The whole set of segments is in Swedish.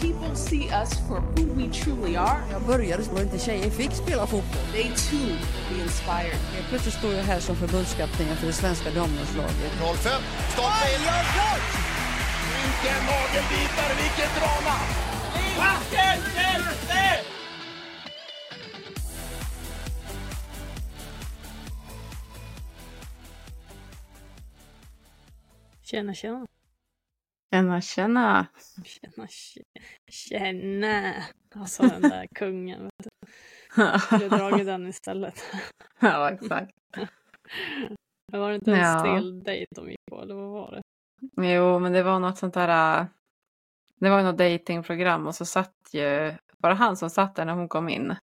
People see us for who we truly are. Jag började så inte tjejer fick spela fotboll. They too be inspired. Helt plötsligt står jag här som förbundskapten för det svenska damlandslaget. 05, stolpe in. Vilken nagelbitare, vilket drama! Vilken hjälte! Tjena, tjena. Tjena, tjena. Tjena, tjena. Tjena. Alltså den där kungen. Vet du. Du har dragit den istället. ja, exakt. Det var inte en Ja. stel dejt de gick på, eller vad var det? Jo, men det var något sånt där. äh, Det var något datingprogram och så satt ju, var det han som satt där när hon kom in?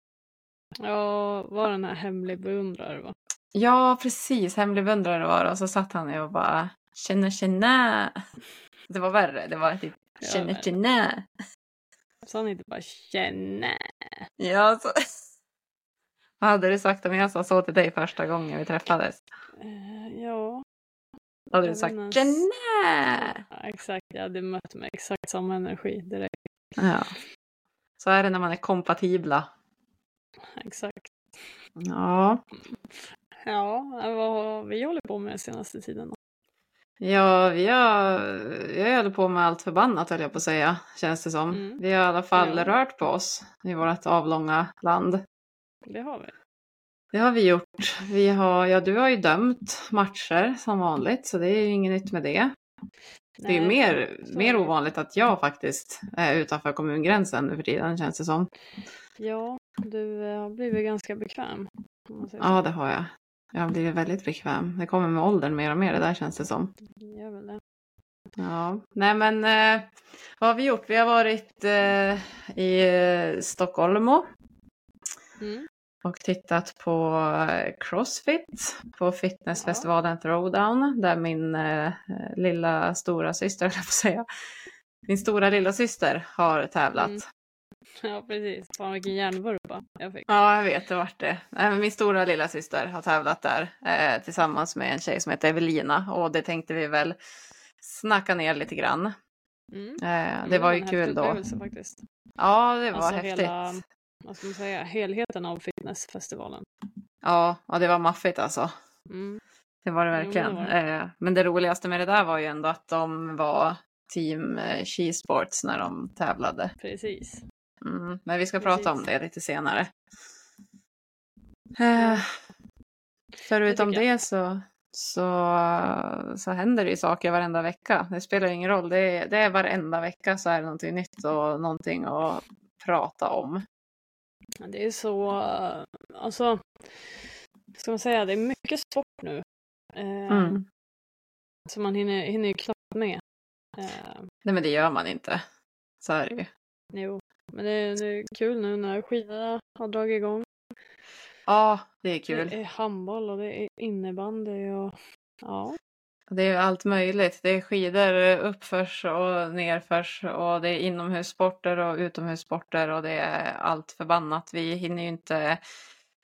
Ja, var den här hemlig beundrare va? Ja, precis. Hemlig beundrare var det. Och så satt han ju och bara känna, känna. Det var värre. Det var typ värre. känna. Så han inte bara känna. Ja, så. Vad hade du sagt om jag sa så till dig första gången vi träffades? Eh, ja, Då hade du Jag sagt vet inte. känna. ja, exakt. Jag hade mött med exakt samma energi direkt. Ja. Så är det när man är kompatibla. Exakt. Ja. Ja, vad har vi hållit på med senaste tiden? Ja, vi har, jag håller på med allt förbannat höll jag på att säga, känns det som. Mm. Vi har i alla fall Ja. rört på oss i vårt avlånga land. Det har vi. Det har vi gjort. Vi har, ja, du har ju dömt matcher som vanligt, så det är ju inget nytt med det. Det är ju Nej, mer, mer ovanligt att jag faktiskt är utanför kommungränsen nu för tiden, känns det som. Ja, du eh, har blivit ganska bekväm. Ja, det har jag. Jag har blivit väldigt bekväm. Det kommer med åldern mer och mer, det där känns det som. gör väl det. Ja, nej men eh, vad har vi gjort? Vi har varit eh, i eh, Stockholm Mm. och tittat på eh, Crossfit på fitnessfestivalen Throwdown där min eh, lilla stora syster, jag säga, min stora lilla syster har tävlat. Mm. Ja, precis. Fan vilken järnvurpa jag fick. Ja, jag vet, det vart det. Men min stora lilla syster har tävlat där eh, tillsammans med en tjej som heter Evelina och det tänkte vi väl snacka ner lite grann. Mm. Eh, det Mm, var ju kul då. faktiskt. Ja, det var Alltså häftigt. hela, vad ska man säga, helheten av fitnessfestivalen. Ja, ja, det var maffigt alltså. Mm. Det var det Jo, verkligen. det var det. Eh, men det roligaste med det där var ju ändå att de var team eh, Skisports när de tävlade. Precis. Mm. Men vi ska Precis. prata om det lite senare. Eh, förutom jag. det så, så, så händer det ju saker varenda vecka. Det spelar ingen roll. Det är, det är varenda vecka så är det någonting nytt och någonting att prata om. Det är så, alltså, ska man säga, det är mycket sport nu. Eh, Mm. Så man hinner, hinner ju knappt med. Eh, Nej men det gör man inte. Så är det ju. jo, men det, är- det är kul nu när skidorna har dragit igång. Ja, det är kul. Det är handboll och det är innebandy och ja. Det är allt möjligt. Det är skidor uppförs och nerförs och det är inomhussporter och utomhussporter och det är allt förbannat. Vi hinner ju inte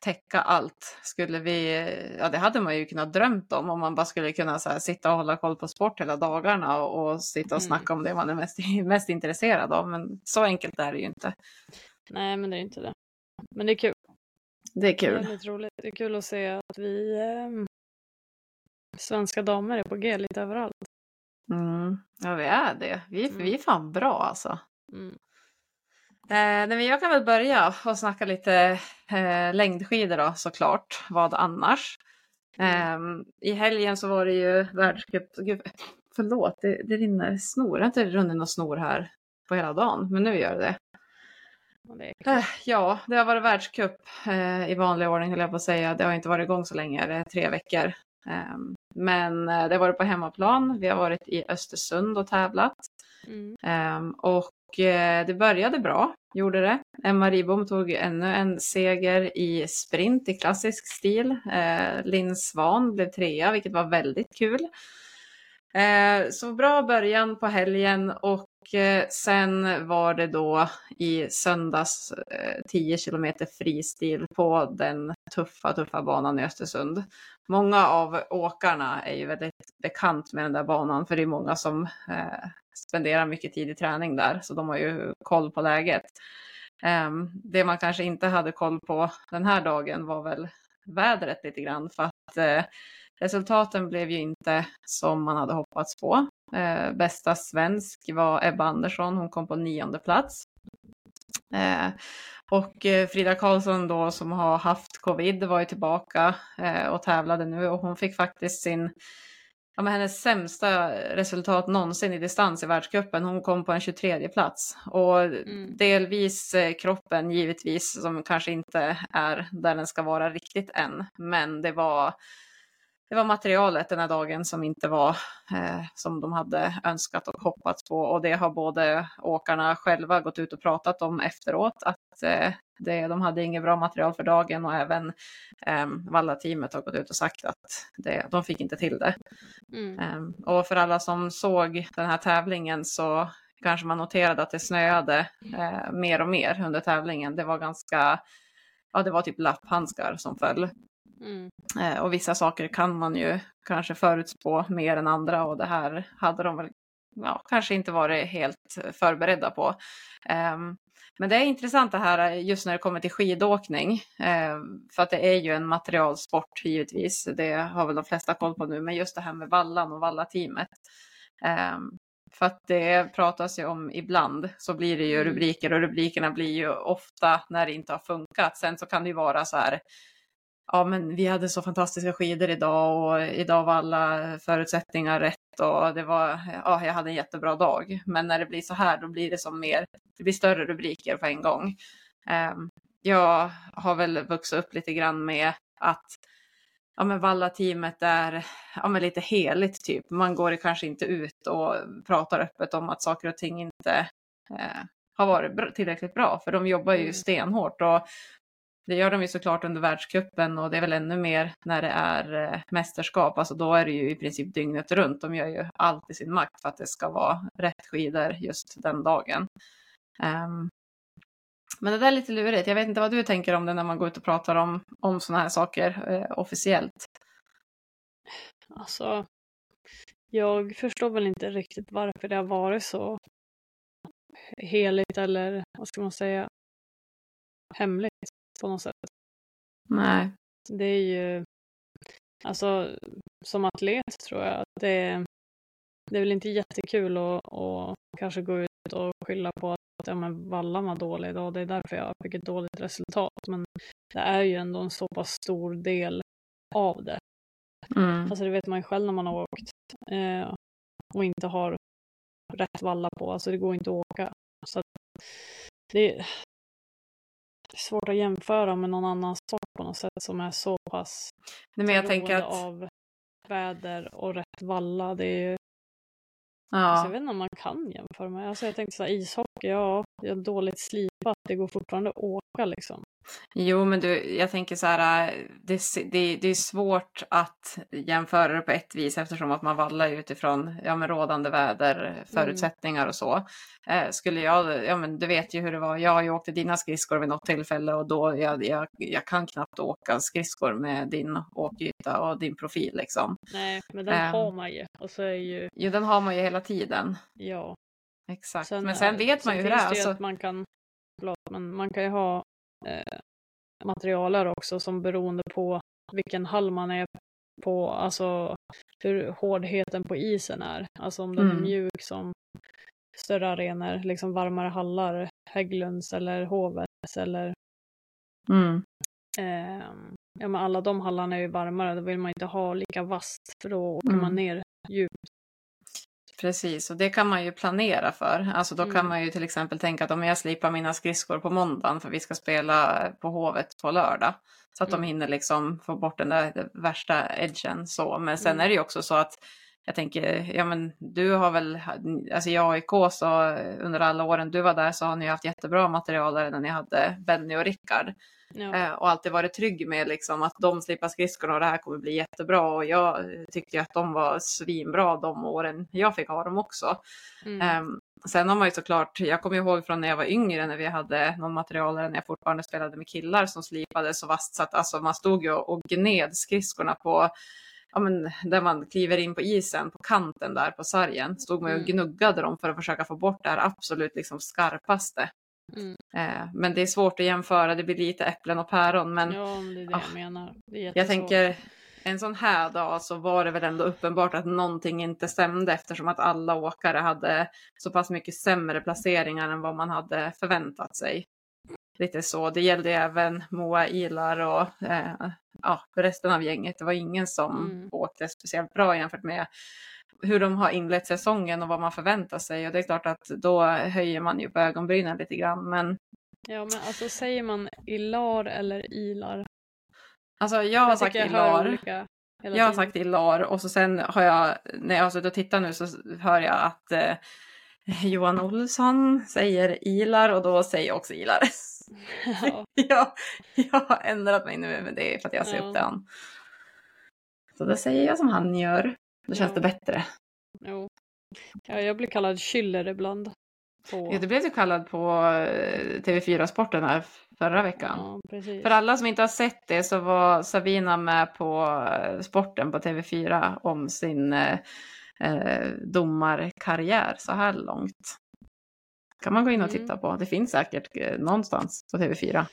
täcka allt. Skulle vi, ja det hade man ju kunnat drömt om om man bara skulle kunna så här, sitta och hålla koll på sport hela dagarna och, och sitta och Mm. snacka om det man är mest, mest intresserad av. Men så enkelt är det ju inte. Nej, men det är inte det. Men det är kul. Det är Det kul. är väldigt roligt. Det är kul att se att vi eh, svenska damer är på G lite överallt. Mm. Ja, vi är det. Vi, Mm. vi är fan bra alltså. Mm. Eh, nej, jag kan väl börja och snacka lite eh, längdskidor då såklart. Vad annars? Ehm, I helgen så var det ju världscup. Gud, förlåt, det, det rinner snor. Det har inte runnit någon snor här på hela dagen, men nu gör det det. Eh, Ja, det har varit världscup eh, i vanlig ordning höll jag på att säga. Det har inte varit igång så länge, det är tre veckor. Ehm, men eh, det har varit på hemmaplan. Vi har varit i Östersund och tävlat. Mm. Ehm, och eh, det började bra, gjorde det. Emma Ribom tog ännu en seger i sprint i klassisk stil. Eh, Linn Svan blev trea, vilket var väldigt kul. Eh, så bra början på helgen och och sen var det då i söndags eh, 10 kilometer fristil på den tuffa, tuffa banan i Östersund. Många av åkarna är ju väldigt bekant med den där banan för det är många som eh, spenderar mycket tid i träning där så de har ju koll på läget. Ehm, det man kanske inte hade koll på den här dagen var väl vädret lite grann för att resultaten blev ju inte som man hade hoppats på. Uh, bästa svensk var Ebba Andersson, hon kom på nionde plats. Uh, och Frida Karlsson då som har haft covid var ju tillbaka och tävlade nu och hon fick faktiskt sin ja, men hennes sämsta resultat någonsin i distans i världscupen. Hon kom på en 23 plats och mm. delvis eh, kroppen givetvis som kanske inte är där den ska vara riktigt än. Men det var det var materialet den här dagen som inte var eh, som de hade önskat och hoppats på och det har både åkarna själva gått ut och pratat om efteråt att eh, det, de hade inget bra material för dagen och även eh, Valla-teamet har gått ut och sagt att det, de fick inte till det. Mm. Eh, och för alla som såg den här tävlingen så kanske man noterade att det snöade eh, mer och mer under tävlingen. Det var ganska, ja det var typ lapphandskar som föll. Mm. Eh, och vissa saker kan man ju kanske förutspå mer än andra och det här hade de väl ja, kanske inte varit helt förberedda på. Um, men det är intressant det här just när det kommer till skidåkning. Eh, för att det är ju en materialsport givetvis. Det har väl de flesta koll på nu. Men just det här med vallan och vallateamet. Eh, för att det pratas ju om ibland så blir det ju mm. rubriker och rubrikerna blir ju ofta när det inte har funkat. Sen så kan det ju vara så här ja men vi hade så fantastiska skidor idag och idag var alla förutsättningar rätt och det var, ja jag hade en jättebra dag. Men när det blir så här då blir det som mer, det blir större rubriker på en gång. Ehm, jag har väl vuxit upp lite grann med att ja, men Valla-teamet är ja, men lite heligt typ. Man går kanske inte ut och pratar öppet om att saker och ting inte eh, har varit tillräckligt bra för de jobbar ju mm. stenhårt och det gör de ju såklart under världskuppen och det är väl ännu mer när det är eh, mästerskap. Alltså då är det ju i princip dygnet runt. De gör ju allt i sin makt för att det ska vara rätt skidor just den dagen. Um, men det där är lite lurigt. Jag vet inte vad du tänker om det när man går ut och pratar om, om sådana här saker eh, officiellt. Alltså, jag förstår väl inte riktigt varför det har varit så heligt eller vad ska man säga hemligt på något sätt. Nej. Det är ju, alltså som atlet tror jag att det, det är väl inte jättekul att, att kanske gå ut och skylla på att ja, men vallan var dålig idag, det är därför jag fick ett dåligt resultat. Men det är ju ändå en så pass stor del av det. Mm. Alltså det vet man ju själv när man har åkt eh, och inte har rätt valla på, alltså det går inte att åka. Så det, det är svårt att jämföra med någon annan sport på något sätt som är så pass Nej, men jag tänker att... av väder och rätt valla. Det är ju... Ja. Alltså, jag vet inte om man kan jämföra med. Alltså, jag tänkte så här, ishockey, ja, dåligt slipat, det går fortfarande att åka liksom. Jo, men du, jag tänker så här, äh, det, det, det är svårt att jämföra det på ett vis eftersom att man vallar utifrån ja, men rådande väder, förutsättningar och så. Eh, skulle jag, ja men du vet ju hur det var, jag har ju åkt dina skridskor vid något tillfälle och då, jag, jag, jag kan knappt åka skridskor med din åkyta och din profil liksom. Nej, men den eh, har man ju. Och så är ju... Jo, den har man ju hela tiden. Ja. Exakt, sen, men sen vet man ju hur det är. Så... att man kan, men man kan ju ha eh, materialer också som beroende på vilken hall man är på, alltså hur hårdheten på isen är. Alltså om den mm. är mjuk som större arenor, liksom varmare hallar, Hägglunds eller Hovets eller mm. eh, ja men alla de hallarna är ju varmare, då vill man inte ha lika vasst för då åker mm. man ner djupt. Precis, och det kan man ju planera för. Alltså då mm. kan man ju till exempel tänka att om jag slipar mina skridskor på måndagen för vi ska spela på Hovet på lördag. Så att mm. de hinner liksom få bort den där värsta edgen så. Men sen mm. är det ju också så att jag tänker, ja men du har väl, alltså i AIK så under alla åren du var där så har ni haft jättebra material där när ni hade Benny och Rickard. Ja. Eh, och alltid varit trygg med liksom att de slipper skridskorna och det här kommer bli jättebra. Och jag tyckte ju att de var svinbra de åren jag fick ha dem också. Mm. Ehm, sen har man ju såklart, jag kommer ihåg från när jag var yngre när vi hade någon material där när jag fortfarande spelade med killar som slipade så vasst så att alltså, man stod ju och gned skridskorna på Ja, men där man kliver in på isen, på kanten där på sargen, stod man och Mm. gnuggade dem för att försöka få bort det här absolut liksom skarpaste. Mm. Eh, men det är svårt att jämföra, det blir lite äpplen och päron. Men Ja, men det är det ah, jag menar. Det jag tänker, en sån här dag så var det väl ändå uppenbart att någonting inte stämde eftersom att alla åkare hade så pass mycket sämre placeringar än vad man hade förväntat sig. Lite så. Det gällde även Moa Ilar och eh, ja, resten av gänget. Det var ingen som Mm. åkte speciellt bra jämfört med hur de har inlett säsongen och vad man förväntar sig. Och det är klart att då höjer man ju på ögonbrynen lite grann. Men Ja, men alltså säger man Ilar eller Ilar? alltså jag har Jag sagt jag hör Ilar. olika Jag har sagt Ilar och så sen har jag, när jag har suttit och tittat nu så hör jag att eh, Johan Olsson säger Ilar och då säger jag också Ilar. ja. jag, jag har ändrat mig nu men det är för att jag ser Ja. upp till han. Så då säger jag som han gör. Då känns det bättre. Jo. Ja, jag blir kallad Schüller ibland. På... Ja, du blev ju kallad på eh, TV4-sporten här förra veckan. Ja. För alla som inte har sett det så var Sabina med på eh, sporten på TV4 om sin eh, eh, domarkarriär så här långt. kan man gå in och Mm. titta på. Det finns säkert någonstans på TV4.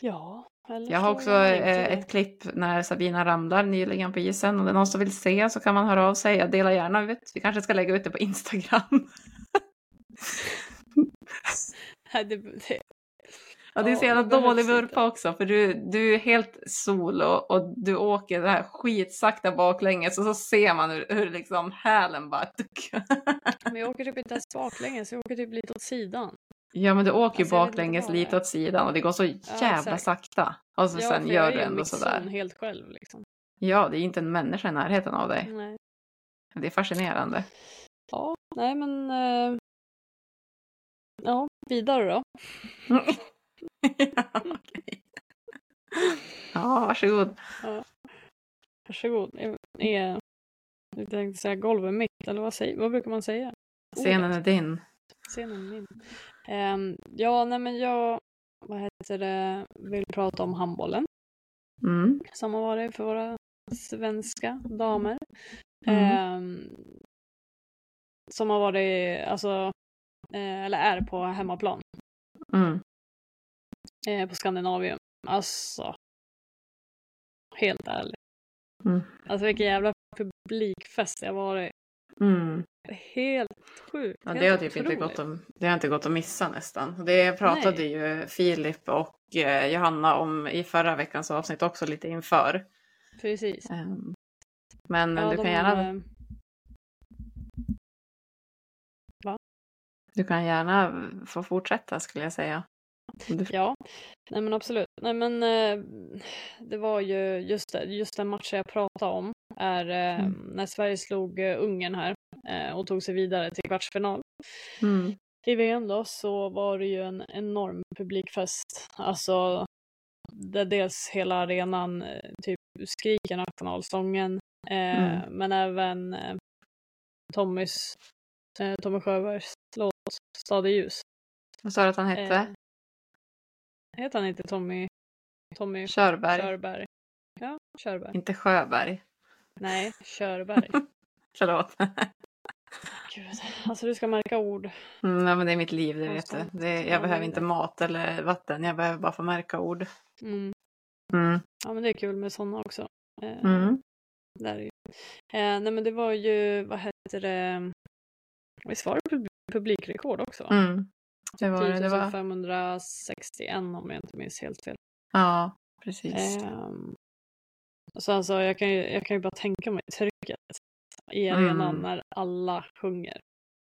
Ja, eller Jag har så också inte eh, ett klipp när Sabina ramlar nyligen på isen. Om det är någon som vill se så kan man höra av sig. Jag delar gärna ut. Vi kanske ska lägga ut det på Instagram. Ja, det är så jävla behövs dålig vurpa också för du, du är helt solo och du åker det här skitsakta baklänges och så ser man hur, hur liksom hälen bara... men jag åker typ inte ens baklänges, jag åker typ lite åt sidan. Ja men du åker ju Alltså, jag baklänges lite åt sidan och det går så jävla exakt. sakta. Och så ja, sen gör jag du ändå sådär. helt själv liksom. Ja, det är inte en människa i närheten av dig. Nej. Det är fascinerande. Ja, nej men... eh, Ja, vidare då. ja, okej. ja, varsågod. Varsågod. Är, är, jag tänkte säga golvet mitt, eller vad, säger, vad brukar man säga? Scenen är din. Scenen är min. Ehm, ja, nej men jag, vad heter det, vill prata om handbollen Mm. som har varit för våra svenska damer. Mm. Ehm, som har varit, alltså, eh, eller är på hemmaplan Mm. eh, på Skandinavium. Alltså, helt ärligt. Mm. Alltså vilken jävla publikfest det har varit. Mm. Helt sjukt. Ja, det har typ inte gått att, det har inte gått att missa nästan. Det pratade Nej. ju Filip och eh, Johanna om i förra veckans avsnitt också lite inför. Precis. Ehm, Men Ja, du, kan gärna, eh, du kan gärna få fortsätta skulle jag säga. Ja, nej men absolut. Nej men eh, det var ju just det, just den matchen jag pratade om är eh, Mm. när Sverige slog eh, Ungern här och tog sig vidare till kvartsfinal. mm. I VM då så var det ju en enorm publikfest. Alltså där dels hela arenan typ skriker nationalsången eh, Mm. men även eh, Tommys, eh, Tommy Sjöbergs låt Stad i ljus. Vad sa du att han hette? Eh, heter han inte Tommy, Tommy Körberg. Körberg? Ja, Körberg. Inte Sjöberg. Nej, Körberg. Förlåt. Gud, alltså du ska märka ord. Mm, ja, men det är mitt liv, det vet du. Det, jag Ja, behöver inte mat eller vatten, jag behöver bara få märka ord. Mm. Mm. Ja, men det är kul med sådana också. Eh, Mm. Där är ju. Eh, nej, men det var ju, vad heter det, visst var det pub- publikrekord också? Mm. Det var det. det var... 561 om jag inte minns helt fel. Ja, precis. Ehm, så alltså, jag kan, ju, jag kan ju bara tänka mig trycket i arenan Mm. när alla sjunger.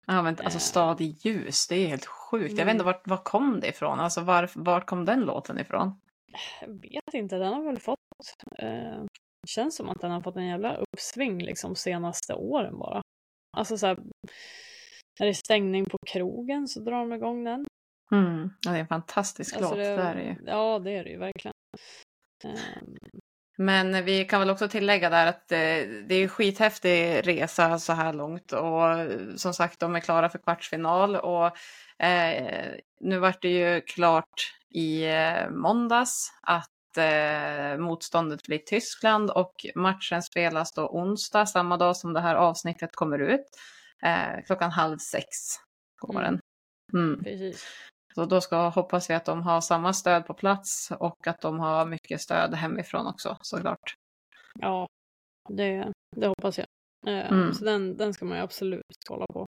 Ja, men alltså Eh. Stad i ljus, det är helt sjukt. Jag Mm. vet inte vart, var kom det ifrån? Alltså var, vart kom den låten ifrån? Jag vet inte, den har väl fått eh, känns som att den har fått en jävla uppsving liksom senaste åren bara. Alltså så här, när det är stängning på krogen så drar de igång den. Mm. Ja, det är en fantastisk Alltså låt, det, det, är ju. Ja, det är det ju verkligen. Ehm, Men vi kan väl också tillägga där att eh, det är en skithäftig resa så här långt och som sagt de är klara för kvartsfinal och eh, nu vart det ju klart i eh, måndags att eh, motståndet blir Tyskland och matchen spelas då onsdag samma dag som det här avsnittet kommer ut. Eh, klockan halv sex Mm. den. Mm. precis. Så då ska, hoppas vi att de har samma stöd på plats och att de har mycket stöd hemifrån också såklart. Ja, det, det hoppas jag. Ehm, Mm. Så den, den ska man ju absolut kolla på.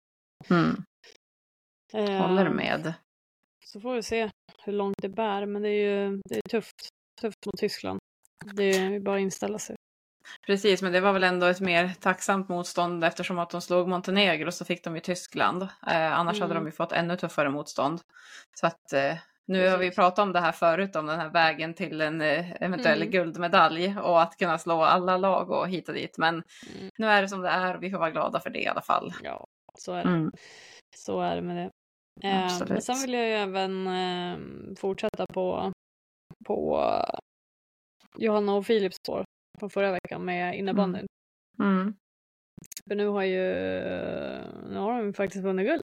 Mm. Håller Ehm, med. Så får vi se hur långt det bär, men det är ju det är tufft. Tufft mot Tyskland. Det är bara att inställa sig. Precis, men det var väl ändå ett mer tacksamt motstånd eftersom att de slog Montenegro så fick de ju Tyskland. Eh, annars hade Mm. de ju fått ännu tuffare motstånd. Så att eh, nu har vi Precis. pratat om det här förut, om den här vägen till en eh, eventuell Mm. guldmedalj och att kunna slå alla lag och hit och dit. Men Mm. nu är det som det är och vi får vara glada för det i alla fall. Ja, så är det. Mm. Så är det med det. Eh, men sen vill jag ju även eh, fortsätta på, på eh, Johanna och Philips spår från förra veckan med innebandyn. Mm. För nu har ju nu har de faktiskt vunnit guld.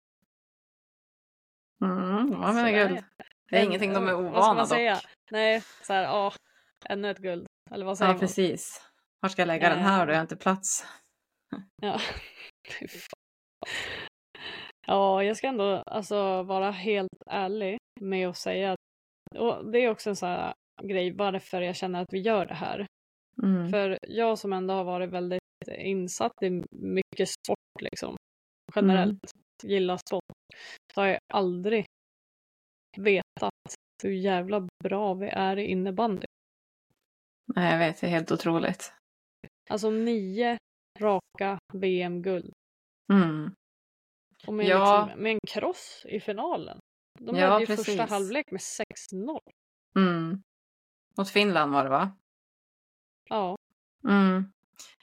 Mm. Ja, men Så guld. Det är En- ingenting de är Vad ska ovana man säga? dock. Nej, så här, ja, ännu ett guld. Eller vad säger Ja, man? precis. Var ska jag lägga den här då? Jag har inte plats. Ja. Ja, jag ska ändå alltså vara helt ärlig med att säga att och det är också en sån här grej varför jag känner att vi gör det här. Mm. För jag som ändå har varit väldigt insatt i mycket sport liksom, generellt, gillar sport, så har jag aldrig vetat hur jävla bra vi är i innebandy. Nej, jag vet, det är helt otroligt. Alltså nio raka VM-guld. Mm. Och med, Ja. liksom, med en kross i finalen. De Ja, ledde ju första precis. halvlek med 6-0. Mm. Mot Finland var det va? Ja, Mm.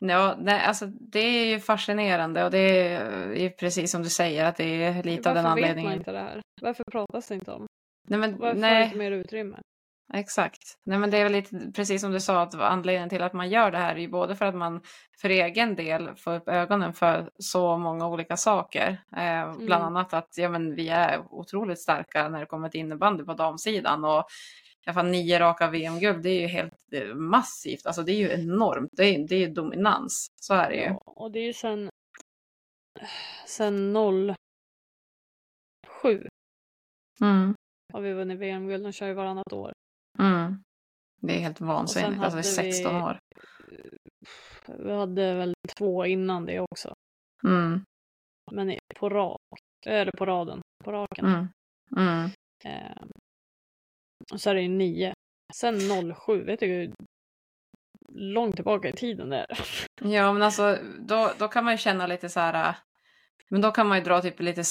Ja, nej, alltså, det är ju fascinerande och det är ju precis som du säger att det är lite av varför den vet man anledningen. inte det här? Varför pratas det inte om? Nej, men, Varför nej, inte mer utrymme? exakt. Nej, men det är väl lite precis som du sa att anledningen till att man gör det här är ju både för att man för egen del får upp ögonen för så många olika saker. Eh, Bland Mm. annat att ja, men vi är otroligt starka när det kommer till innebandy på damsidan och alla fall nio raka VM-guld, det är ju helt eh, massivt. Alltså det är ju enormt. Det är, det är ju dominans. Så är det ju. Ja, och det är ju sen, sen 07 Mm. har vi vunnit VM-guld. De kör ju varannat år. Mm. Det är helt vansinnigt. Alltså det är hade vi- 16 år. Vi hade väl två innan det också. Mm. Men på rak, eller på raden, på raken. Mm. Eh, och så är det ju nio. Sen 07, vet du hur långt tillbaka i tiden det är? Ja, men alltså då, då kan man ju känna lite så här. äh, Men då kan man ju dra typ lite,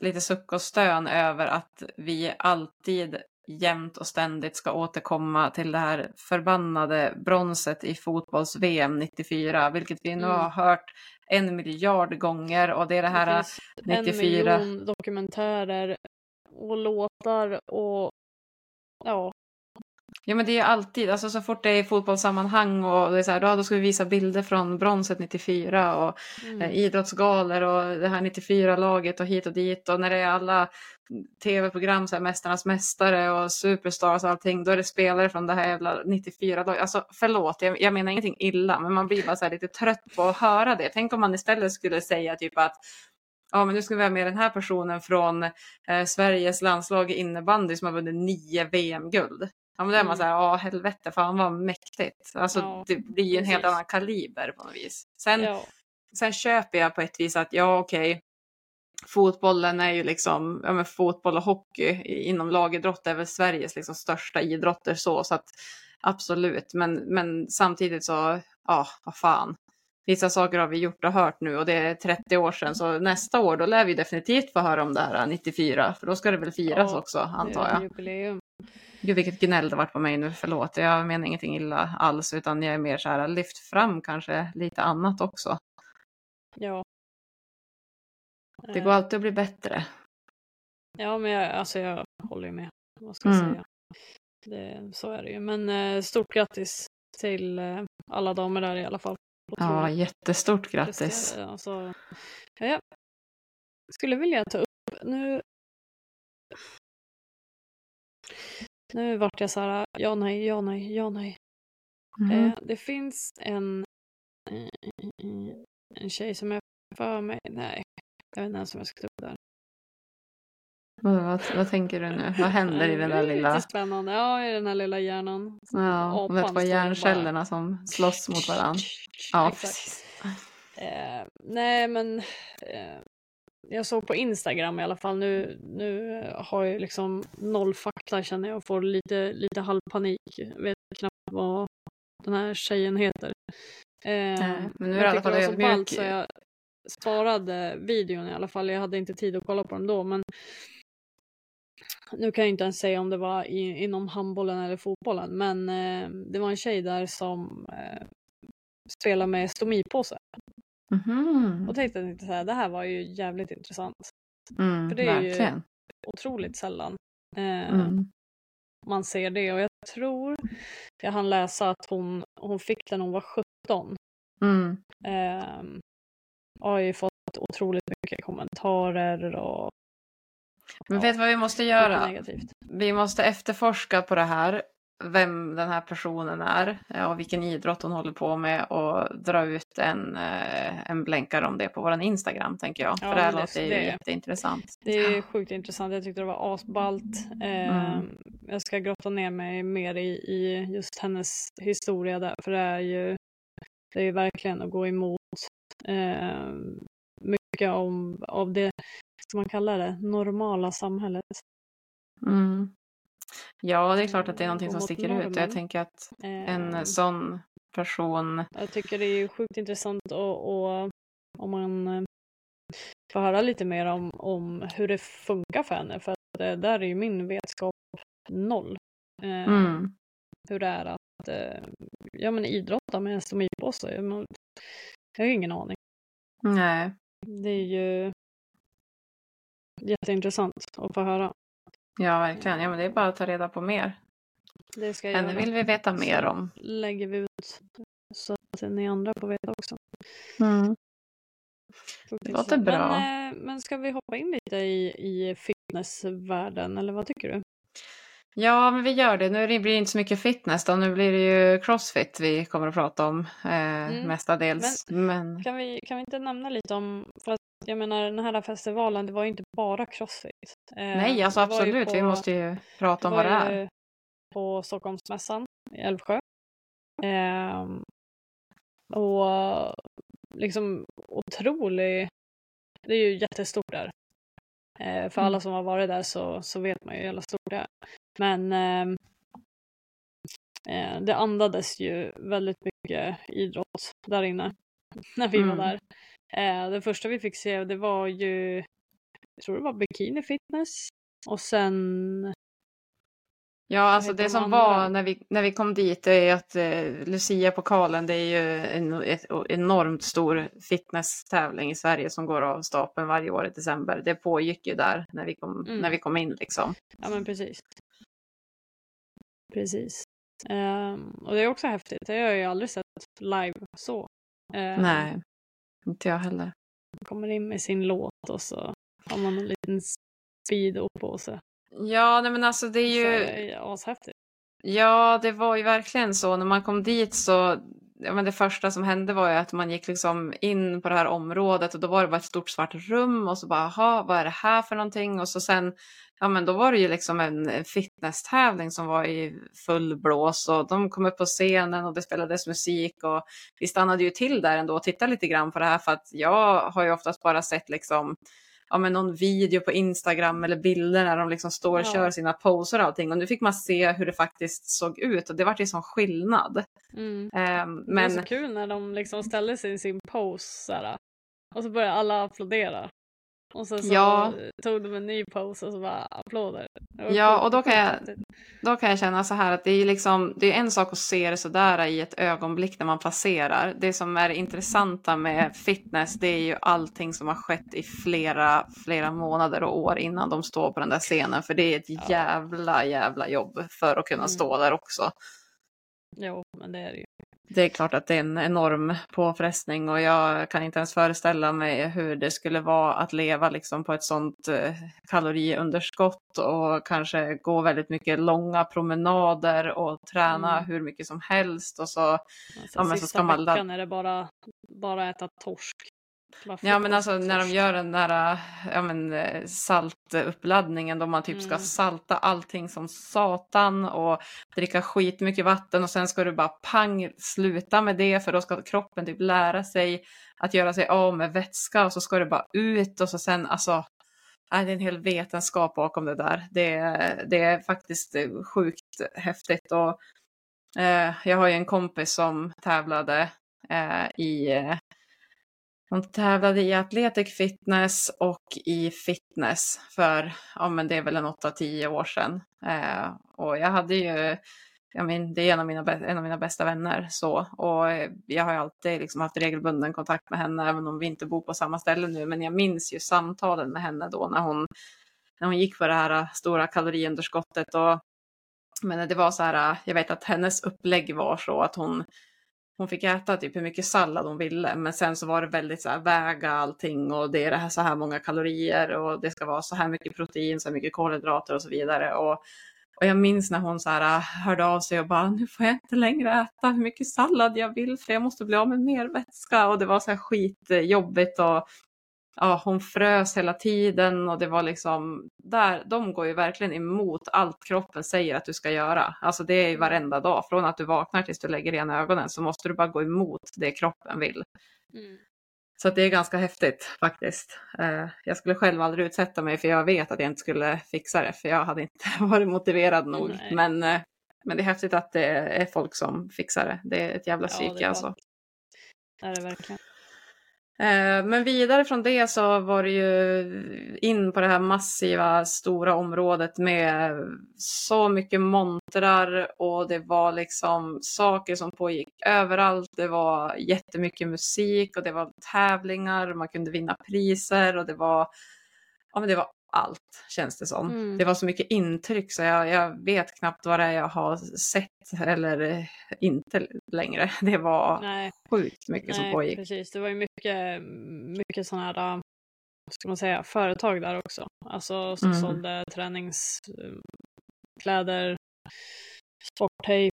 lite suck och stön över att vi alltid jämt och ständigt ska återkomma till det här förbannade bronset i fotbolls-VM 94, vilket vi nu Mm. har hört en miljard gånger och det är det här det äh, finns 94. en miljon dokumentärer och låtar och ja, Ja men det är ju alltid, alltså så fort det är i fotbollssammanhang och det är så här, då, då ska vi visa bilder från bronset 94 och mm, eh, idrottsgalor och det här 94-laget och hit och dit och när det är alla tv-program, så här, Mästarnas Mästare och Superstars och allting, då är det spelare från det här jävla 94-laget. Alltså förlåt, jag, jag menar ingenting illa, men man blir bara så lite trött på att höra det. Tänk om man istället skulle säga typ att Ja, men nu ska vi ha med den här personen från eh, Sveriges landslag i innebandy som har vunnit nio VM-guld. Ja, men då är man Mm. så här, ja helvete, fan vad mäktigt. Alltså Ja, det blir ju en helt precis. annan kaliber på något vis. Sen, ja, sen köper jag på ett vis att ja, okej, fotbollen är ju liksom, ja men fotboll och hockey inom lagidrott är väl Sveriges liksom största idrotter så, så att absolut, men, men samtidigt så, ja, vad fan. Vissa saker har vi gjort och hört nu och det är 30 år sedan, så nästa år då lär vi definitivt få höra om det här 94, för då ska det väl firas Ja, också, antar jag. jubileum. Gud vilket gnäll det varit på mig nu, förlåt. Jag menar ingenting illa alls utan jag är mer så här lyft fram kanske lite annat också. Ja. Det går Eh, alltid att bli bättre. Ja, men jag, alltså jag håller med. Vad ska jag Mm. säga? Det, så är det ju. Men eh, stort grattis till eh, alla damer där i alla fall. Ja, jättestort grattis. Alltså, ja, jag skulle vilja ta upp, nu nu vart jag så här, ja nej, ja nej, ja nej. Mhm. Eh, det finns en, eh, en tjej som jag för mig, nej, jag vet inte ens om jag ska Vad, vad, vad tänker du nu? Vad händer i den där Det är lilla... Lite spännande, ja i den här lilla hjärnan. Ja, där står två och hjärncellerna som slåss mot varandra. Ja, Exakt. precis. Eh, nej men eh, jag såg på Instagram i alla fall. Nu, nu har jag liksom noll fakta känner jag och får lite, lite halvpanik. Vet knappt vad den här tjejen heter. Eh, Nej, men nu är du i alla fall det ödmjuk. jag sparade videon i alla fall. Jag hade inte tid att kolla på den då men nu kan jag inte ens säga om det var i, inom handbollen eller fotbollen men eh, det var en tjej där som eh, spelar med stomipåse. Mhm. Och tänkte jag så här, det här var ju jävligt intressant. Mm, för det är ju- verkligen. Otroligt sällan eh, Mm. man ser det och jag tror jag hann läsa att hon, hon fick den när hon var 17. Mm. Eh, har ju fått otroligt mycket kommentarer och Men vet du vad vi måste göra? negativt. Vi måste efterforska på det här, vem den här personen är ja, och vilken idrott hon håller på med och dra ut en, eh, en blänkare om det på vår Instagram tänker jag. Ja, För det här det- låter ju det- jätteintressant. Det är sjukt intressant. Jag tyckte det var asballt. Eh, Mm. Jag ska grotta ner mig mer i, i just hennes historia där, för det är ju, det är ju verkligen att gå emot eh, mycket om, av det, ska man kalla det, normala samhället. Mm. Ja, det är klart att det är någonting Gå som sticker ut. och Jag normen. tänker att Eh, en sån person... Jag tycker det är sjukt intressant och, om man eh, får höra lite mer om, om hur det funkar för henne, för att eh, där är ju min vetskap noll. Eh, Mm. hur det är att eh, ja, men idrotta med en stomipåse. Jag har ju ingen aning. Nej. Det är ju jätteintressant att få höra. Ja, verkligen. Ja, men det är bara att ta reda på mer. Det ska jag Henne vill vi veta mer Så om. lägger vi ut så att ni andra får veta också. Mm. Det låter intressant. bra. Men, eh, men ska vi hoppa in lite i, i fitnessvärlden eller vad tycker du? Ja, men vi gör det. Nu blir det inte så mycket fitness då. Nu blir det ju crossfit vi kommer att prata om eh, Mm. mestadels. Men... Kan vi, kan vi inte nämna lite om, för att jag menar den här festivalen, det var ju inte bara crossfit. Eh, Nej, alltså absolut. Vi på- måste ju prata om vad det är. på Stockholmsmässan i Älvsjö. Ehm, och liksom otrolig, det är ju jättestort där. Eh, för Mm. alla som har varit där så, så vet man ju hur stort det är. Men ehm, eh, det andades ju väldigt mycket idrott där inne när vi Mm. var där. Eh, det första vi fick se det var ju, jag tror det var bikini fitness och sen Ja, alltså det de som var när vi, när vi kom dit det är att eh, Lucia-pokalen det är ju en ett enormt stor fitnesstävling i Sverige som går av stapeln varje år i december. Det pågick ju där när vi kom, Mm. när vi kom in liksom. Ja men precis. Precis. Ehm, och det är också häftigt. Det har jag ju aldrig sett live så. Ehm, Nej, inte jag heller. Kommer in med sin låt och så har man en liten speedo på sig. Ja, nej men alltså det är Så ju... är ashäftigt. Ja, det var ju verkligen så. När man kom dit så, ja men det första som hände var ju att man gick liksom in på det här området och då var det bara ett stort svart rum och så bara, jaha, vad är det här för någonting? Och så sen, ja men då var det ju liksom en en fitnesstävling som var i full blås och de kom upp på scenen och det spelades musik och vi stannade ju till där ändå och tittade lite grann på det här för att jag har ju oftast bara sett liksom ja, men någon video på Instagram eller bilder när de liksom står och Ja. kör sina poser och allting. Och nu fick man se hur det faktiskt såg ut och det var ju sån skillnad. Mm. Ehm, Det var men så kul när de liksom ställde sig i sin pose såhär, och så började alla applådera. Och sen så Ja. tog de en ny pose och så bara applåder. Ja, och då kan jag-. Då kan jag känna så här att det är, liksom, det är en sak att se det sådär i ett ögonblick när man passerar. Det som är det intressanta med fitness det är ju allting som har skett i flera, flera månader och år innan de står på den där scenen. För det är ett jävla, jävla jobb för att kunna Mm. stå där också. Jo, men det är det ju. Det är klart att det är en enorm påfrestning och jag kan inte ens föreställa mig hur det skulle vara att leva liksom på ett sånt eh, kaloriunderskott och kanske gå väldigt mycket långa promenader och träna Mm. hur mycket som helst och så Alltså, Ja, men så sista ska man la- veckan är det bara, bara äta torsk. Ja men alltså när de gör den där äh, ja, men, eh, saltuppladdningen då man typ ska Mm. salta allting som satan och dricka skitmycket vatten och sen ska du bara pang sluta med det för då ska kroppen typ lära sig att göra sig av med vätska och så ska det bara ut och så sen alltså är det är en hel vetenskap bakom det där. Det, är- det är faktiskt sjukt häftigt och eh, jag har ju en kompis som tävlade eh, i hon tävlade i Athletic Fitness och i fitness för, ja men det är väl en 8-10 år sedan. Eh, och jag hade ju, jag men, det är en av, mina, en av mina bästa vänner så. Och jag har ju alltid liksom haft regelbunden kontakt med henne även om vi inte bor på samma ställe nu. Men jag minns ju samtalen med henne då när hon, när hon gick på det här äh, stora kaloriunderskottet. Och, men det var så här, äh, jag vet att hennes upplägg var så att hon hon fick äta typ hur mycket sallad hon ville, men sen så var det väldigt så här väga allting och det är det här, så här många kalorier och det ska vara så här mycket protein, så här mycket kolhydrater och så vidare. Och, och jag minns när hon så här ah, hörde av sig och bara nu får jag inte längre äta hur mycket sallad jag vill för jag måste bli av med mer vätska och det var så här skitjobbigt och ja, hon frös hela tiden och det var liksom där, de går ju verkligen emot allt kroppen säger att du ska göra. Alltså det är ju varenda dag, från att du vaknar tills du lägger igen ögonen så måste du bara gå emot det kroppen vill. Mm. Så det är ganska häftigt faktiskt. Eh, Jag skulle själv aldrig utsätta mig för jag vet att jag inte skulle fixa det för jag hade inte varit motiverad nog. Nej. Men, eh, men det är häftigt att det är folk som fixar det. Det är ett jävla Ja, psyke är alltså. Det är det verkligen. Eh, men vidare från det så var det ju in på det här massiva stora området med så mycket montrar och det var liksom saker som pågick överallt. Det var jättemycket musik och det var tävlingar och man kunde vinna priser och det var, ja men det var allt känns det som. Mm. Det var så mycket intryck så jag, jag vet knappt vad det är jag har sett eller eh, inte längre. Det var Nej, sjukt mycket som nej pågick. precis. Det var ju mycket, mycket sådana här, vad ska man säga, företag där också. Alltså som Mm. sålde träningskläder, sporttejp,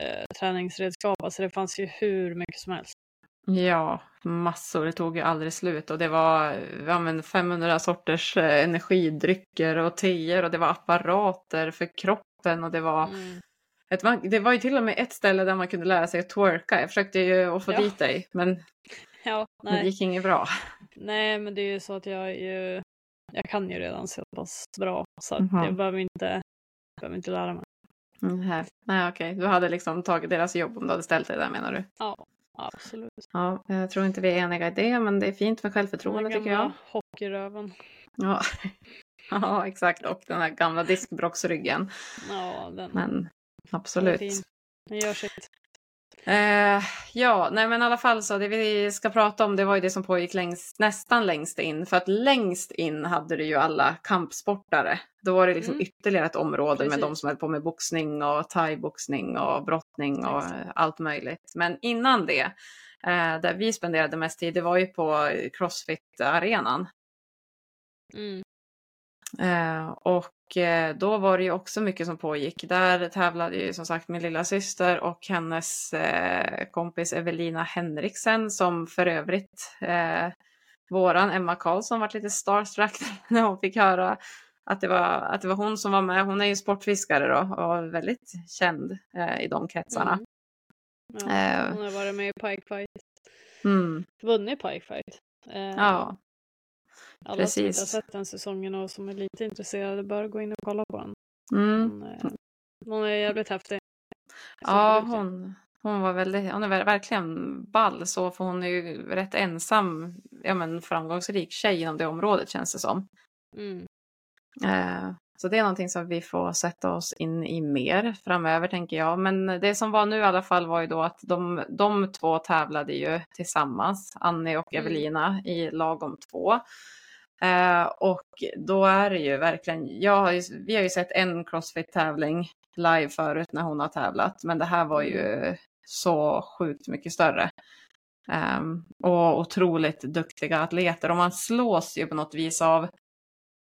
eh, träningsredskap. Alltså det fanns ju hur mycket som helst. Ja, massor. Det tog ju aldrig slut och det var ja, men 500 sorters eh, energidrycker och teer och det var apparater för kroppen och det var, Mm. ett, det var ju till och med ett ställe där man kunde lära sig att twerka. Jag försökte ju att få Ja. dit dig men Ja, det nej. gick inget bra. nej, men det är ju så att jag ju, jag kan ju redan så pass bra så att Mhm. jag behöver inte, behöver inte lära mig. Nej, nej okej. Du hade liksom tagit deras jobb om du hade ställt dig där menar du? Ja, absolut. Ja, jag tror inte vi är eniga i det men det är fint med självförtroende tycker jag. Hockeyröven. Ja. ja, exakt. Och den här gamla diskbrocksryggen. Ja, den, Men absolut. Den gör sitt. Eh, ja, nej men i alla fall så det vi ska prata om det var ju det som pågick längst, nästan längst in. För att längst in hade du ju alla kampsportare. Då var det liksom Mm. ytterligare ett område med Precis. de som höll på med boxning och thaiboxning och brottning och Exakt. allt möjligt. Men innan det, eh, där vi spenderade mest tid, det var ju på Crossfit-arenan. Mm. Eh, och eh, då var det ju också mycket som pågick. Där tävlade ju som sagt min lilla syster och hennes eh, kompis Evelina Henriksen som för övrigt våran Emma Karlsson var lite starstruck när hon fick höra att det, var, att det var hon som var med. Hon är ju sportfiskare då och väldigt känd i de kretsarna. Mm. Ja, hon har varit med i Pike Fight. Mm. Vunnit Pike Fight. Ja, alla som inte har sett den säsongen och som är lite intresserade bör gå in och kolla på den. mm. Hon, eh, hon är jävligt häftig. ja hon, hon var väldigt, hon är verkligen ball så för hon är ju rätt ensam, ja men framgångsrik tjej inom det området känns det som. Mm. Eh, så det är någonting som vi får sätta oss in i mer framöver tänker jag. Men det som var nu i alla fall var ju då att de, de två tävlade ju tillsammans, Annie och Mm. Evelina i lagom två. Eh, och då är det ju verkligen, jag har ju, vi har ju sett en crossfit-tävling live förut när hon har tävlat, men det här var ju så sjukt mycket större. Ehm, och otroligt duktiga atleter och man slås ju på något vis av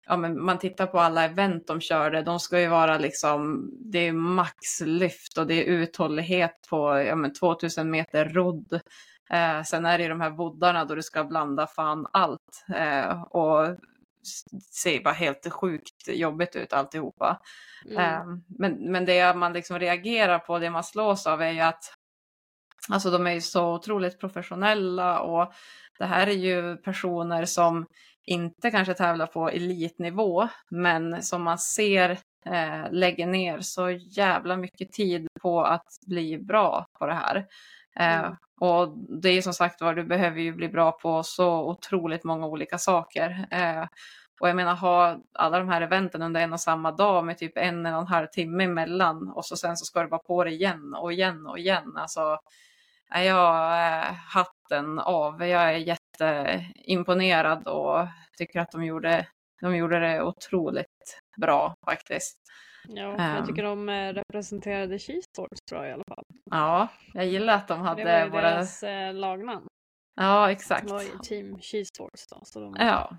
Ja, men man tittar på alla event de körde, de ska ju vara liksom, det är maxlyft och det är uthållighet på ja, men 2000 meter rodd. Eh, sen är det ju de här voddarna då du ska blanda fan allt eh, och ser bara helt sjukt jobbigt ut alltihopa. Mm. Eh, men, men det man liksom reagerar på, det man slås av är ju att alltså de är ju så otroligt professionella och det här är ju personer som inte kanske tävlar på elitnivå, men som man ser eh, lägger ner så jävla mycket tid på att bli bra på det här. Mm. Eh, Mm. Och det är som sagt var, du behöver ju bli bra på så otroligt många olika saker. Eh, och jag menar ha alla de här eventen under en och samma dag med typ en, en och en halv timme emellan och så sen så ska du vara på det igen och igen och igen. Alltså, jag eh, hatten av. Jag är jätteimponerad och tycker att de gjorde, de gjorde det otroligt bra faktiskt. Ja, Ehm. jag tycker de eh, representerade Cheesesports tror jag i alla fall. Ja, jag gillar att de det var hade ju våra... deras eh, lagnamn. Ja, exakt. Det var ju Team Cheesesports då. Så de Ja,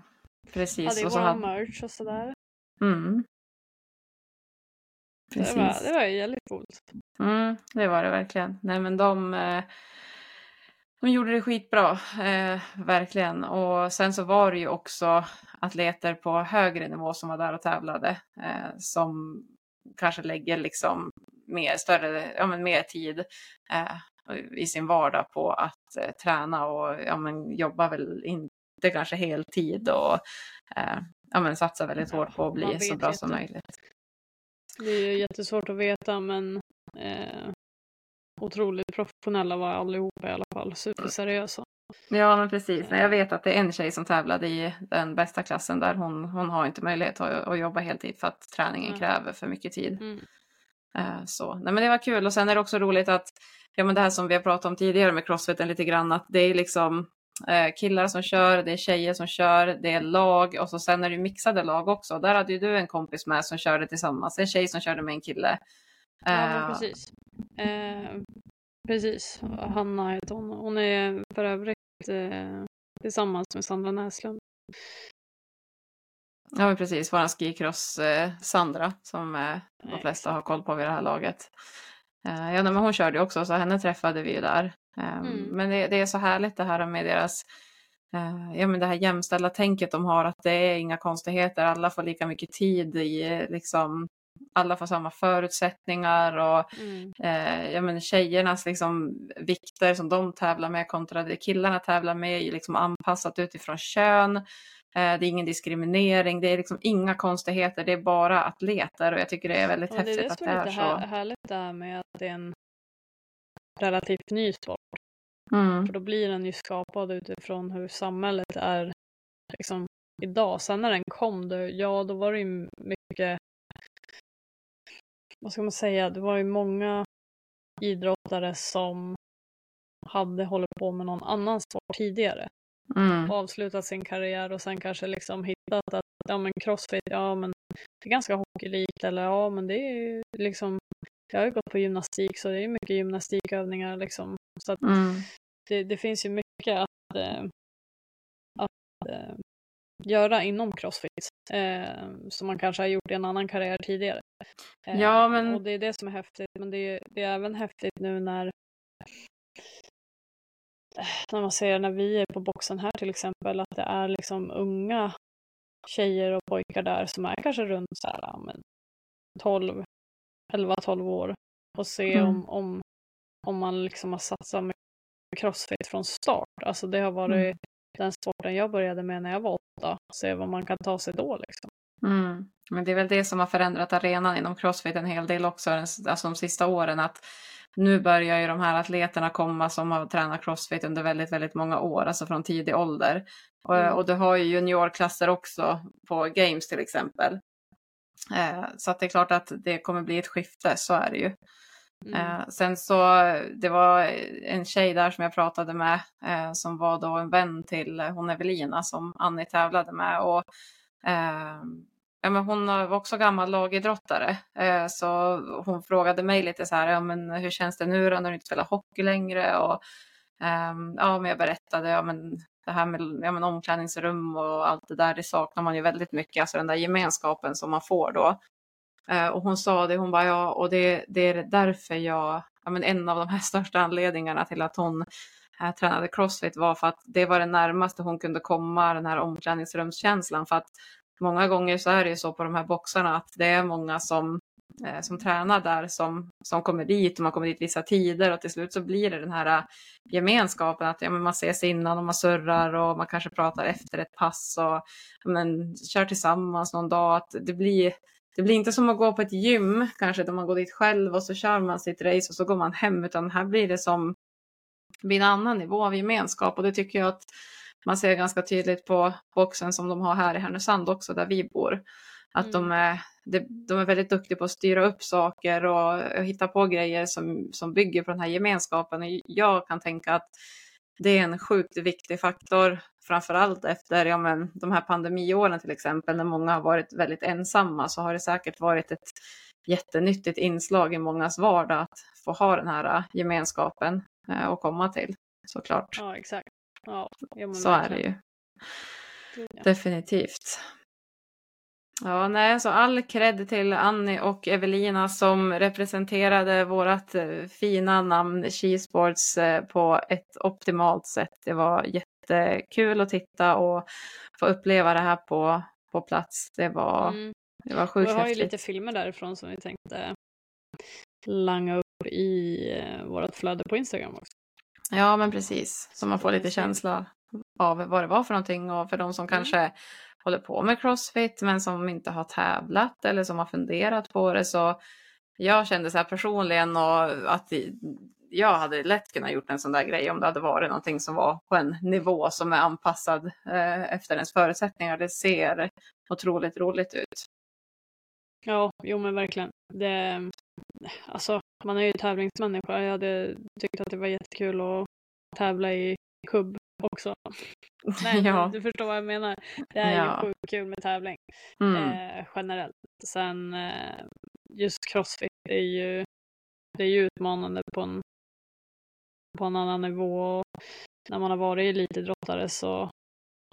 precis. hade ju Och så hade... merch och sådär. Mm. Så Det var, det var ju jävligt coolt. Mm, det var det verkligen. Nej, men de, eh, de gjorde det skitbra, eh, verkligen. Och sen så var det ju också atleter på högre nivå som var där och tävlade, eh, som kanske lägger liksom mer, större, ja, men mer tid eh, i sin vardag på att eh, träna och ja, men jobba väl inte kanske heltid och eh, ja, men satsa väldigt hårt på att bli så bra ju som inte. möjligt. Det är jättesvårt att veta men eh, otroligt professionella var allihopa i alla fall. Superseriösa. Ja, men precis. Jag vet att det är en tjej som tävlade i den bästa klassen där hon, hon har inte möjlighet att, att jobba heltid för att träningen Nej. kräver för mycket tid. Mm. Eh, Så. Nej, men det var kul och sen är det också roligt att ja, men det här som vi har pratat om tidigare med crossfiten lite grann att det är liksom eh, killar som kör, det är tjejer som kör, det är lag och så sen är det mixade lag också. Där hade ju du en kompis med som körde tillsammans, en tjej som körde med en kille. Ja, Eh, precis. Eh, precis. Hanna heter hon. Hon är för övrigt eh, tillsammans med Sandra Näslund. Ja, men precis. Våran skicross eh, Sandra som eh, de flesta har koll på vid det här laget. Eh, ja, men hon körde ju också så henne träffade vi ju där. Eh, Mm. Men det, det är så härligt det här med deras eh, ja, men det här jämställda tänket de har att det är inga konstigheter. Alla får lika mycket tid i liksom alla får samma förutsättningar och Mm. eh, ja, men tjejernas liksom, vikter som de tävlar med kontra det killarna tävlar med är liksom anpassat utifrån kön. Eh, det är ingen diskriminering, det är liksom inga konstigheter, det är bara atleter och jag tycker det är väldigt Och det är häftigt det att som det är är lite så. här, härligt där med att det är en relativt ny sport. Mm, För då blir den ju skapad utifrån hur samhället är liksom, idag. Sen när den kom, då, ja då var det ju mycket, vad ska man säga, det var ju många idrottare som hade hållit på med någon annan sport tidigare. Mm, avslutat sin karriär och sen kanske liksom hittat att ja men crossfit, ja men det är ganska hockeylikt eller ja men det är ju liksom jag har ju gått på gymnastik så det är mycket gymnastikövningar liksom. Så att mm, det, det finns ju mycket att, eh, att eh, göra inom crossfit eh, som man kanske har gjort i en annan karriär tidigare. Eh, Ja, men- Och det är det som är häftigt. Men det är, det är även häftigt nu när eh, när man ser när vi är på boxen här till exempel att det är liksom unga tjejer och pojkar där som är kanske runt så här, men 12, 11-12 år och se Mm. om, om, om man liksom har satsat med crossfit från start. Alltså det har varit Mm. Den sporten jag började med när jag var åtta. Se vad man kan ta sig då liksom. mm. Men det är väl det som har förändrat arenan inom crossfit en hel del också, alltså de sista åren. att nu börjar ju de här atleterna komma som har tränat crossfit under väldigt, väldigt många år, alltså från tidig ålder. Och, Mm. och du har ju juniorklasser också på games till exempel. Eh, så att det är klart att det kommer bli ett skifte, så är det ju. Mm. Eh, sen så, det var en tjej där som jag pratade med eh, som var då en vän till eh, hon Evelina som Annie tävlade med. Och, eh, ja, men hon eh, var också gammal lagidrottare eh, så hon frågade mig lite så här, ja, men hur känns det nu då när du inte spelar hockey längre? Och, ehm, ja, men jag berättade, ja, men det här med ja, men omklädningsrum och allt det där, det saknar man ju väldigt mycket, alltså den där gemenskapen som man får då. Eh, och hon sa det, hon bara ja, och det, det är därför jag, ja, men en av de här största anledningarna till att hon eh, tränade crossfit var för att det var det närmaste hon kunde komma den här omklädningsrumskänslan. För att många gånger så är det ju så på de här boxarna att det är många som, eh, som tränar där som, som kommer dit och man kommer dit vissa tider och till slut så blir det den här eh, gemenskapen att ja, men man ses innan och man surrar och man kanske pratar efter ett pass och ja, men, kör tillsammans någon dag. Att det blir det blir inte som att gå på ett gym, kanske där man går dit själv och så kör man sitt race och så går man hem, utan här blir det som det blir en annan nivå av gemenskap och det tycker jag att man ser ganska tydligt på boxen som de har här i Härnösand också, där vi bor. Att de, är, de, är väldigt duktiga på att styra upp saker och, hitta på grejer som, som bygger på den här gemenskapen. Jag kan tänka att det är en sjukt viktig faktor, framförallt efter ja, men, de här pandemiåren till exempel, när många har varit väldigt ensamma, så har det säkert varit ett jättenyttigt inslag i mångas vardag att få ha den här äh, gemenskapen eh, och komma till, såklart. Ja, exakt. Ja, Så är det ju. Definitivt. Ja, nej, så all cred till Annie och Evelina som representerade vårt eh, fina namn Skisports eh, på ett optimalt sätt. Det var jättekul att titta och få uppleva det här på, på plats. Det var, Mm. det var sjukt jag har ju häftigt. lite filmer därifrån som vi tänkte langa upp i eh, vårt flöde på Instagram också. Ja, men precis. Så man får lite känsla av vad det var för någonting och för de som kanske håller på med crossfit men som inte har tävlat eller som har funderat på det så jag kände så här personligen och att jag hade lätt kunnat gjort en sån där grej om det hade varit någonting som var på en nivå som är anpassad eh, efter ens förutsättningar. Det ser otroligt roligt ut. Ja, jo men verkligen. Det, alltså, man är ju tävlingsmänniska. Jag hade tyckt att det var jättekul att tävla i kubb också. Nej, ja. du förstår vad jag menar. Det är Ja. ju sjukt kul med tävling Mm. eh, generellt. Sen eh, just crossfit är ju, det är ju utmanande på en, på en annan nivå. Och när man har varit elitidrottare så,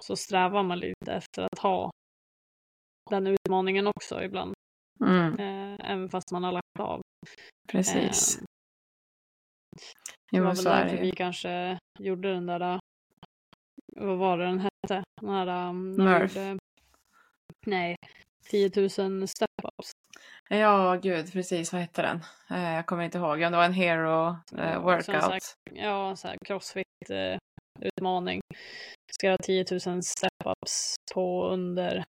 så strävar man lite efter att ha den utmaningen också ibland. Mm. Eh, även fast man har lagt av. Precis. Eh, Jo, det var väl därför vi kanske gjorde den där, äh, vad var det den hette? Den här, um, Murph. gjorde- nej, 10 000 step-ups. Ja, gud, precis. Vad hette den? Eh, jag kommer inte ihåg. Ja, det var en hero eh, workout. som sagt, Ja, så här crossfit-utmaning. Ska göra 10 000 step-ups på under,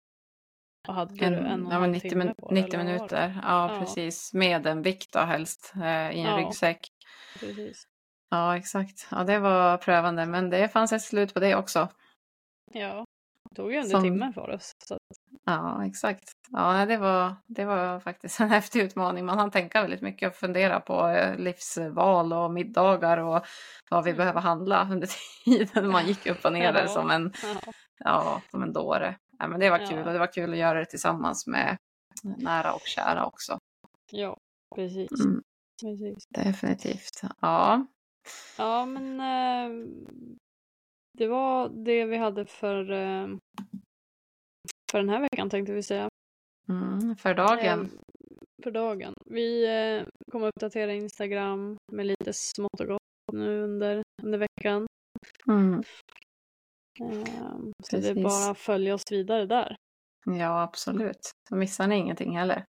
vad hade du, en och en ja, men halv 90, timme min, på det, 90 eller vad var det? minuter. Ja, Ja. precis. Med en vikt då helst eh, i en Ja. ryggsäck. Precis. Ja, exakt. Ja, det var prövande, men det fanns ett slut på det också. Ja, det tog ju under Som- timmen för oss. Så Ja, exakt. Ja, det var, det var faktiskt en häftig utmaning. Man hann tänka väldigt mycket och fundera på eh, livsval och middagar och vad vi Mm. behöver handla under tiden man gick upp och ner där som en, ja, som en dåre. Ja, men det var kul och det var kul att göra det tillsammans med nära och kära också. ja, precis. Mm, precis. definitivt. Ja, Ja, men eh, det var det vi hade för, eh, för den här veckan tänkte vi säga. mm, för dagen. Eh, för dagen. Vi eh, kommer uppdatera Instagram med lite smått och gott nu under, under veckan. Mm, Eh, så det är bara att följa oss vidare där. ja, absolut. Så missar ni ingenting heller.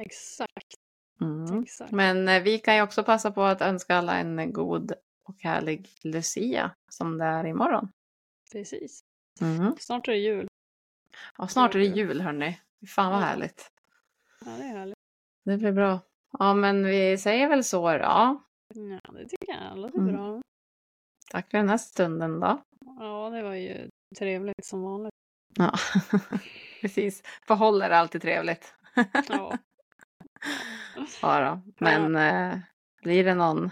Exakt, Mm. Men eh, vi kan ju också passa på att önska alla en god och härlig Lucia som det är imorgon. Precis. Mm. Snart är det jul. Ja, snart är det jul hörni. Fan vad Ja. härligt. Ja, det är härligt. Det blir bra. Ja, men vi säger väl så då. Ja, det tycker jag låter Mm. bra. Tack för den här stunden då. Ja, det var ju trevligt som vanligt. Ja, precis. Förhåller är alltid trevligt. Ja. Ja då. Men eh, blir det någon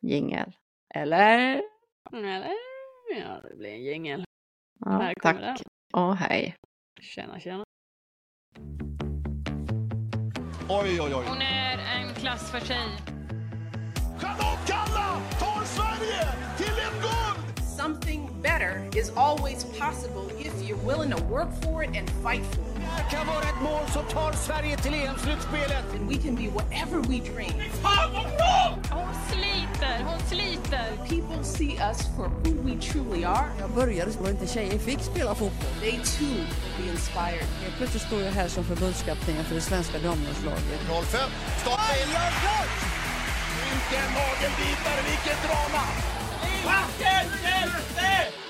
jingel? Eller? Eller? Ja, det blir en jingel. Ja, tack och hej. Tjena, tjena. Oj, oj, oj. Hon är en klass för sig. Charlotte better is always possible if you're willing to work for it and fight for it. Det kan vara ett mål som tar Sverige till EM-slutspelet. And we can be whatever we dream. Hon sliter, hon sliter. People see us for who we truly are. Jag började så inte tjejer fick spela fotboll. They too will be inspired. Plötsligt står jag här som förbundskapten för det svenska damlandslaget. 05, stopp! Vilken nagelbitare, vilket drama! Vilken hjälte!